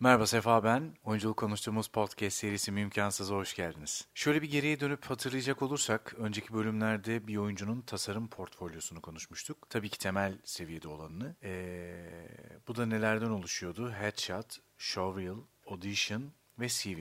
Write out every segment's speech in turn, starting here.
Merhaba Sefa ben. Oyunculuk konuştuğumuz podcast serisi Mümkansız'a hoş geldiniz. Şöyle bir geriye dönüp hatırlayacak olursak önceki bölümlerde bir oyuncunun tasarım portfolyosunu konuşmuştuk. Tabii ki temel seviyede olanını. Ee, bu da nelerden oluşuyordu? Headshot, Showreel, Audition ve CV.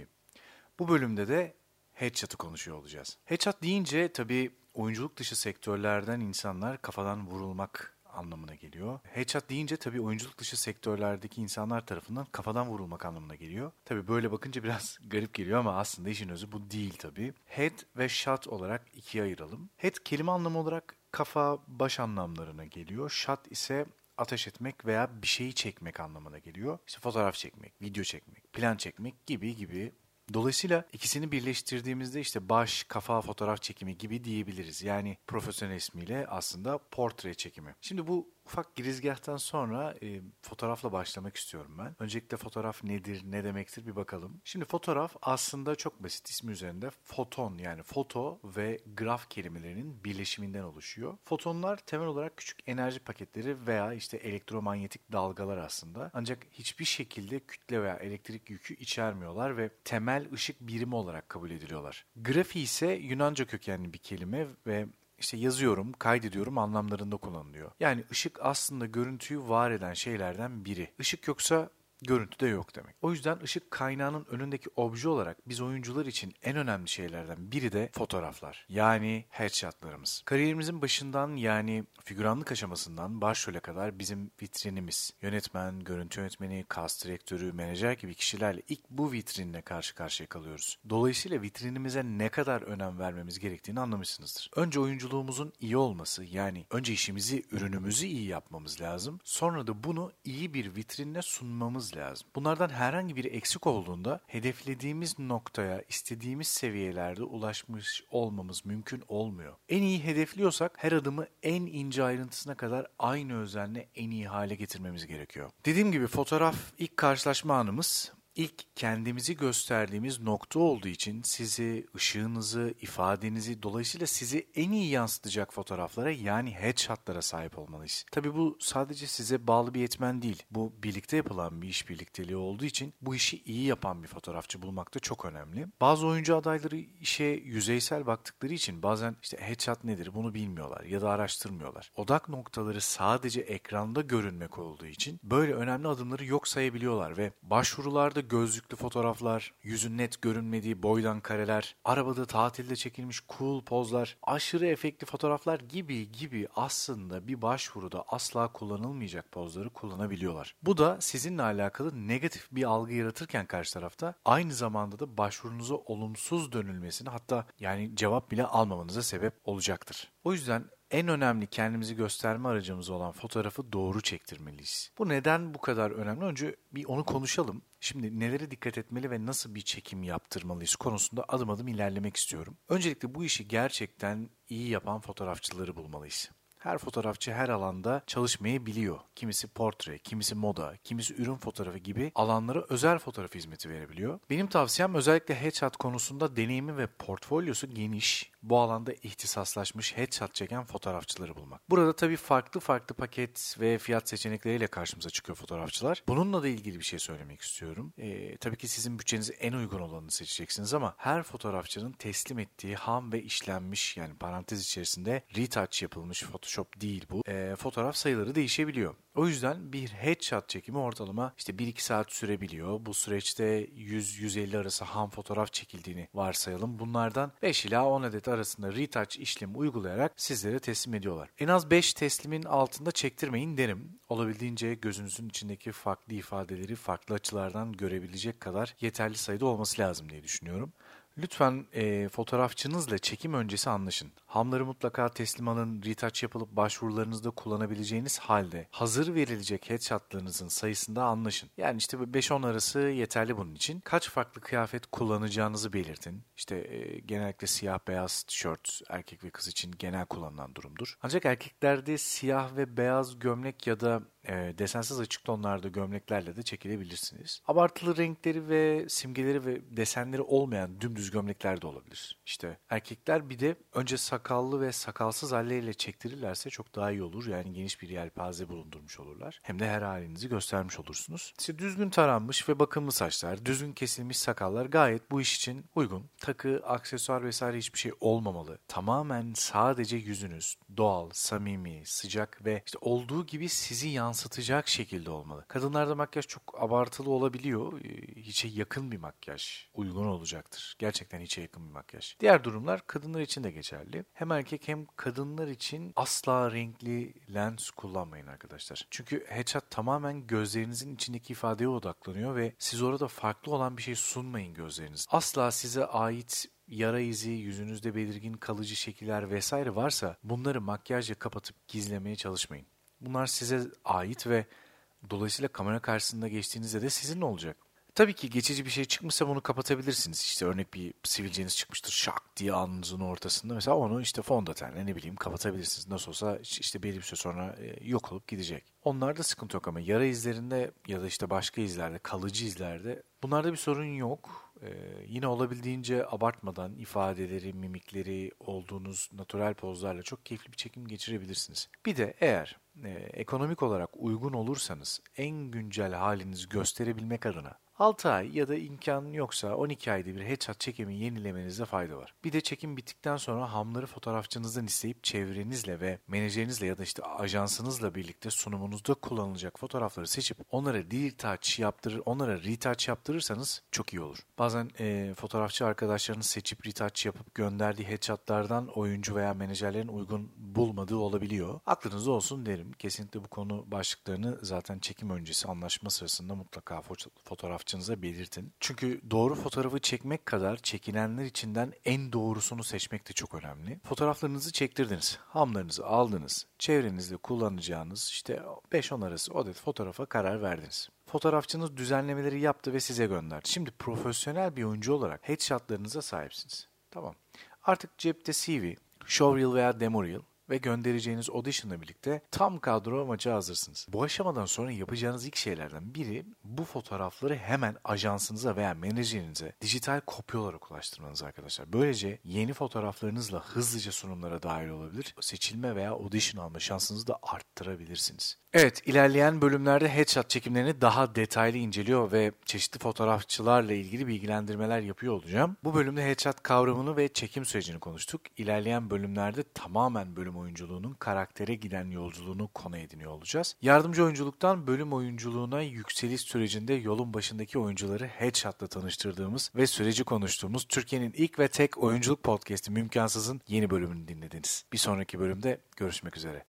Bu bölümde de Headshot'ı konuşuyor olacağız. Headshot deyince tabii oyunculuk dışı sektörlerden insanlar kafadan vurulmak anlamına geliyor. Headshot deyince tabii oyunculuk dışı sektörlerdeki insanlar tarafından kafadan vurulmak anlamına geliyor. Tabii böyle bakınca biraz garip geliyor ama aslında işin özü bu değil tabii. Head ve shot olarak ikiye ayıralım. Head kelime anlamı olarak kafa, baş anlamlarına geliyor. Shot ise ateş etmek veya bir şeyi çekmek anlamına geliyor. İşte fotoğraf çekmek, video çekmek, plan çekmek gibi gibi Dolayısıyla ikisini birleştirdiğimizde işte baş, kafa fotoğraf çekimi gibi diyebiliriz. Yani profesyonel ismiyle aslında portre çekimi. Şimdi bu ufak girizgahtan sonra e, fotoğrafla başlamak istiyorum ben. Öncelikle fotoğraf nedir, ne demektir bir bakalım. Şimdi fotoğraf aslında çok basit ismi üzerinde foton yani foto ve graf kelimelerinin birleşiminden oluşuyor. Fotonlar temel olarak küçük enerji paketleri veya işte elektromanyetik dalgalar aslında. Ancak hiçbir şekilde kütle veya elektrik yükü içermiyorlar ve temel ışık birimi olarak kabul ediliyorlar. Grafi ise Yunanca kökenli bir kelime ve işte yazıyorum, kaydediyorum anlamlarında kullanılıyor. Yani ışık aslında görüntüyü var eden şeylerden biri. Işık yoksa görüntü de yok demek. O yüzden ışık kaynağının önündeki obje olarak biz oyuncular için en önemli şeylerden biri de fotoğraflar. Yani headshotlarımız. Kariyerimizin başından yani figüranlık aşamasından başrole kadar bizim vitrinimiz. Yönetmen, görüntü yönetmeni, cast direktörü, menajer gibi kişilerle ilk bu vitrinle karşı karşıya kalıyoruz. Dolayısıyla vitrinimize ne kadar önem vermemiz gerektiğini anlamışsınızdır. Önce oyunculuğumuzun iyi olması yani önce işimizi, ürünümüzü iyi yapmamız lazım. Sonra da bunu iyi bir vitrinle sunmamız lazım. Bunlardan herhangi biri eksik olduğunda hedeflediğimiz noktaya istediğimiz seviyelerde ulaşmış olmamız mümkün olmuyor. En iyi hedefliyorsak her adımı en ince ayrıntısına kadar aynı özenle en iyi hale getirmemiz gerekiyor. Dediğim gibi fotoğraf ilk karşılaşma anımız ilk kendimizi gösterdiğimiz nokta olduğu için sizi, ışığınızı, ifadenizi dolayısıyla sizi en iyi yansıtacak fotoğraflara yani headshotlara sahip olmalıyız. Tabi bu sadece size bağlı bir yetmen değil. Bu birlikte yapılan bir iş birlikteliği olduğu için bu işi iyi yapan bir fotoğrafçı bulmak da çok önemli. Bazı oyuncu adayları işe yüzeysel baktıkları için bazen işte headshot nedir bunu bilmiyorlar ya da araştırmıyorlar. Odak noktaları sadece ekranda görünmek olduğu için böyle önemli adımları yok sayabiliyorlar ve başvurularda gözlüklü fotoğraflar, yüzün net görünmediği boydan kareler, arabada tatilde çekilmiş cool pozlar, aşırı efektli fotoğraflar gibi gibi aslında bir başvuruda asla kullanılmayacak pozları kullanabiliyorlar. Bu da sizinle alakalı negatif bir algı yaratırken karşı tarafta aynı zamanda da başvurunuza olumsuz dönülmesini hatta yani cevap bile almamanıza sebep olacaktır. O yüzden en önemli kendimizi gösterme aracımız olan fotoğrafı doğru çektirmeliyiz. Bu neden bu kadar önemli? Önce bir onu konuşalım. Şimdi nelere dikkat etmeli ve nasıl bir çekim yaptırmalıyız konusunda adım adım ilerlemek istiyorum. Öncelikle bu işi gerçekten iyi yapan fotoğrafçıları bulmalıyız. Her fotoğrafçı her alanda çalışmayı biliyor. Kimisi portre, kimisi moda, kimisi ürün fotoğrafı gibi alanlara özel fotoğraf hizmeti verebiliyor. Benim tavsiyem özellikle headshot konusunda deneyimi ve portfolyosu geniş, bu alanda ihtisaslaşmış headshot çeken fotoğrafçıları bulmak. Burada tabii farklı farklı paket ve fiyat seçenekleriyle karşımıza çıkıyor fotoğrafçılar. Bununla da ilgili bir şey söylemek istiyorum. Ee, tabii ki sizin bütçenize en uygun olanını seçeceksiniz ama her fotoğrafçının teslim ettiği ham ve işlenmiş yani parantez içerisinde retouch yapılmış Photoshop değil bu. Ee, fotoğraf sayıları değişebiliyor. O yüzden bir headshot çekimi ortalama işte 1-2 saat sürebiliyor. Bu süreçte 100-150 arası ham fotoğraf çekildiğini varsayalım. Bunlardan 5 ila 10 adet arasında retouch işlemi uygulayarak sizlere teslim ediyorlar. En az 5 teslimin altında çektirmeyin derim. Olabildiğince gözünüzün içindeki farklı ifadeleri farklı açılardan görebilecek kadar yeterli sayıda olması lazım diye düşünüyorum. Lütfen e, fotoğrafçınızla çekim öncesi anlaşın. Hamları mutlaka teslim alın, retouch yapılıp başvurularınızda kullanabileceğiniz halde hazır verilecek headshotlarınızın sayısında anlaşın. Yani işte 5-10 arası yeterli bunun için. Kaç farklı kıyafet kullanacağınızı belirtin. İşte e, genellikle siyah beyaz tişört erkek ve kız için genel kullanılan durumdur. Ancak erkeklerde siyah ve beyaz gömlek ya da e, desensiz açık tonlarda gömleklerle de çekilebilirsiniz. Abartılı renkleri ve simgeleri ve desenleri olmayan dümdüz gömlekler de olabilir. İşte erkekler bir de önce sakallı ve sakalsız halleriyle çektirirlerse çok daha iyi olur. Yani geniş bir yelpaze bulundurmuş olurlar. Hem de her halinizi göstermiş olursunuz. İşte düzgün taranmış ve bakımlı saçlar, düzgün kesilmiş sakallar gayet bu iş için uygun. Takı, aksesuar vesaire hiçbir şey olmamalı. Tamamen sadece yüzünüz doğal, samimi, sıcak ve işte olduğu gibi sizi yansıtacak şekilde olmalı. Kadınlarda makyaj çok abartılı olabiliyor. Ee, Hiçe yakın bir makyaj uygun olacaktır. Gerçekten hiçe yakın bir makyaj. Diğer durumlar kadınlar için de geçerli. Hem erkek hem kadınlar için asla renkli lens kullanmayın arkadaşlar. Çünkü headshot tamamen gözlerinizin içindeki ifadeye odaklanıyor ve siz orada farklı olan bir şey sunmayın gözleriniz. Asla size ait yara izi, yüzünüzde belirgin kalıcı şekiller vesaire varsa bunları makyajla kapatıp gizlemeye çalışmayın. Bunlar size ait ve dolayısıyla kamera karşısında geçtiğinizde de sizin olacak. Tabii ki geçici bir şey çıkmışsa bunu kapatabilirsiniz. İşte örnek bir sivilceniz çıkmıştır şak diye alnınızın ortasında. Mesela onu işte fondötenle ne bileyim kapatabilirsiniz. Nasıl olsa işte belli bir süre sonra e, yok olup gidecek. Onlarda sıkıntı yok ama yara izlerinde ya da işte başka izlerde, kalıcı izlerde bunlarda bir sorun yok. Ee, yine olabildiğince abartmadan ifadeleri, mimikleri olduğunuz natural pozlarla çok keyifli bir çekim geçirebilirsiniz. Bir de eğer e, ekonomik olarak uygun olursanız en güncel halinizi gösterebilmek adına 6 ay ya da imkan yoksa 12 ayda bir headshot çekimi yenilemenizde fayda var. Bir de çekim bittikten sonra hamları fotoğrafçınızdan isteyip çevrenizle ve menajerinizle ya da işte ajansınızla birlikte sunumunuzda kullanılacak fotoğrafları seçip onlara retouch yaptırır, onlara retouch yaptırırsanız çok iyi olur. Bazen e, fotoğrafçı arkadaşlarınız seçip retouch yapıp gönderdiği headshotlardan oyuncu veya menajerlerin uygun bulmadığı olabiliyor. Aklınızda olsun derim. Kesinlikle bu konu başlıklarını zaten çekim öncesi anlaşma sırasında mutlaka fotoğrafçınıza belirtin. Çünkü doğru fotoğrafı çekmek kadar çekilenler içinden en doğrusunu seçmek de çok önemli. Fotoğraflarınızı çektirdiniz, hamlarınızı aldınız, çevrenizde kullanacağınız işte 5-10 arası adet fotoğrafa karar verdiniz. Fotoğrafçınız düzenlemeleri yaptı ve size gönderdi. Şimdi profesyonel bir oyuncu olarak headshotlarınıza sahipsiniz. Tamam. Artık cepte CV, showreel veya demo reel ve göndereceğiniz audition'la birlikte tam kadro maça hazırsınız. Bu aşamadan sonra yapacağınız ilk şeylerden biri bu fotoğrafları hemen ajansınıza veya menajerinize dijital kopya olarak ulaştırmanız arkadaşlar. Böylece yeni fotoğraflarınızla hızlıca sunumlara dahil olabilir. Seçilme veya audition alma şansınızı da arttırabilirsiniz. Evet, ilerleyen bölümlerde headshot çekimlerini daha detaylı inceliyor ve çeşitli fotoğrafçılarla ilgili bilgilendirmeler yapıyor olacağım. Bu bölümde headshot kavramını ve çekim sürecini konuştuk. İlerleyen bölümlerde tamamen bölüm oyunculuğunun karaktere giden yolculuğunu konu ediniyor olacağız. Yardımcı oyunculuktan bölüm oyunculuğuna yükseliş sürecinde yolun başındaki oyuncuları headshot'la tanıştırdığımız ve süreci konuştuğumuz Türkiye'nin ilk ve tek oyunculuk podcast'i Mümkansız'ın yeni bölümünü dinlediniz. Bir sonraki bölümde görüşmek üzere.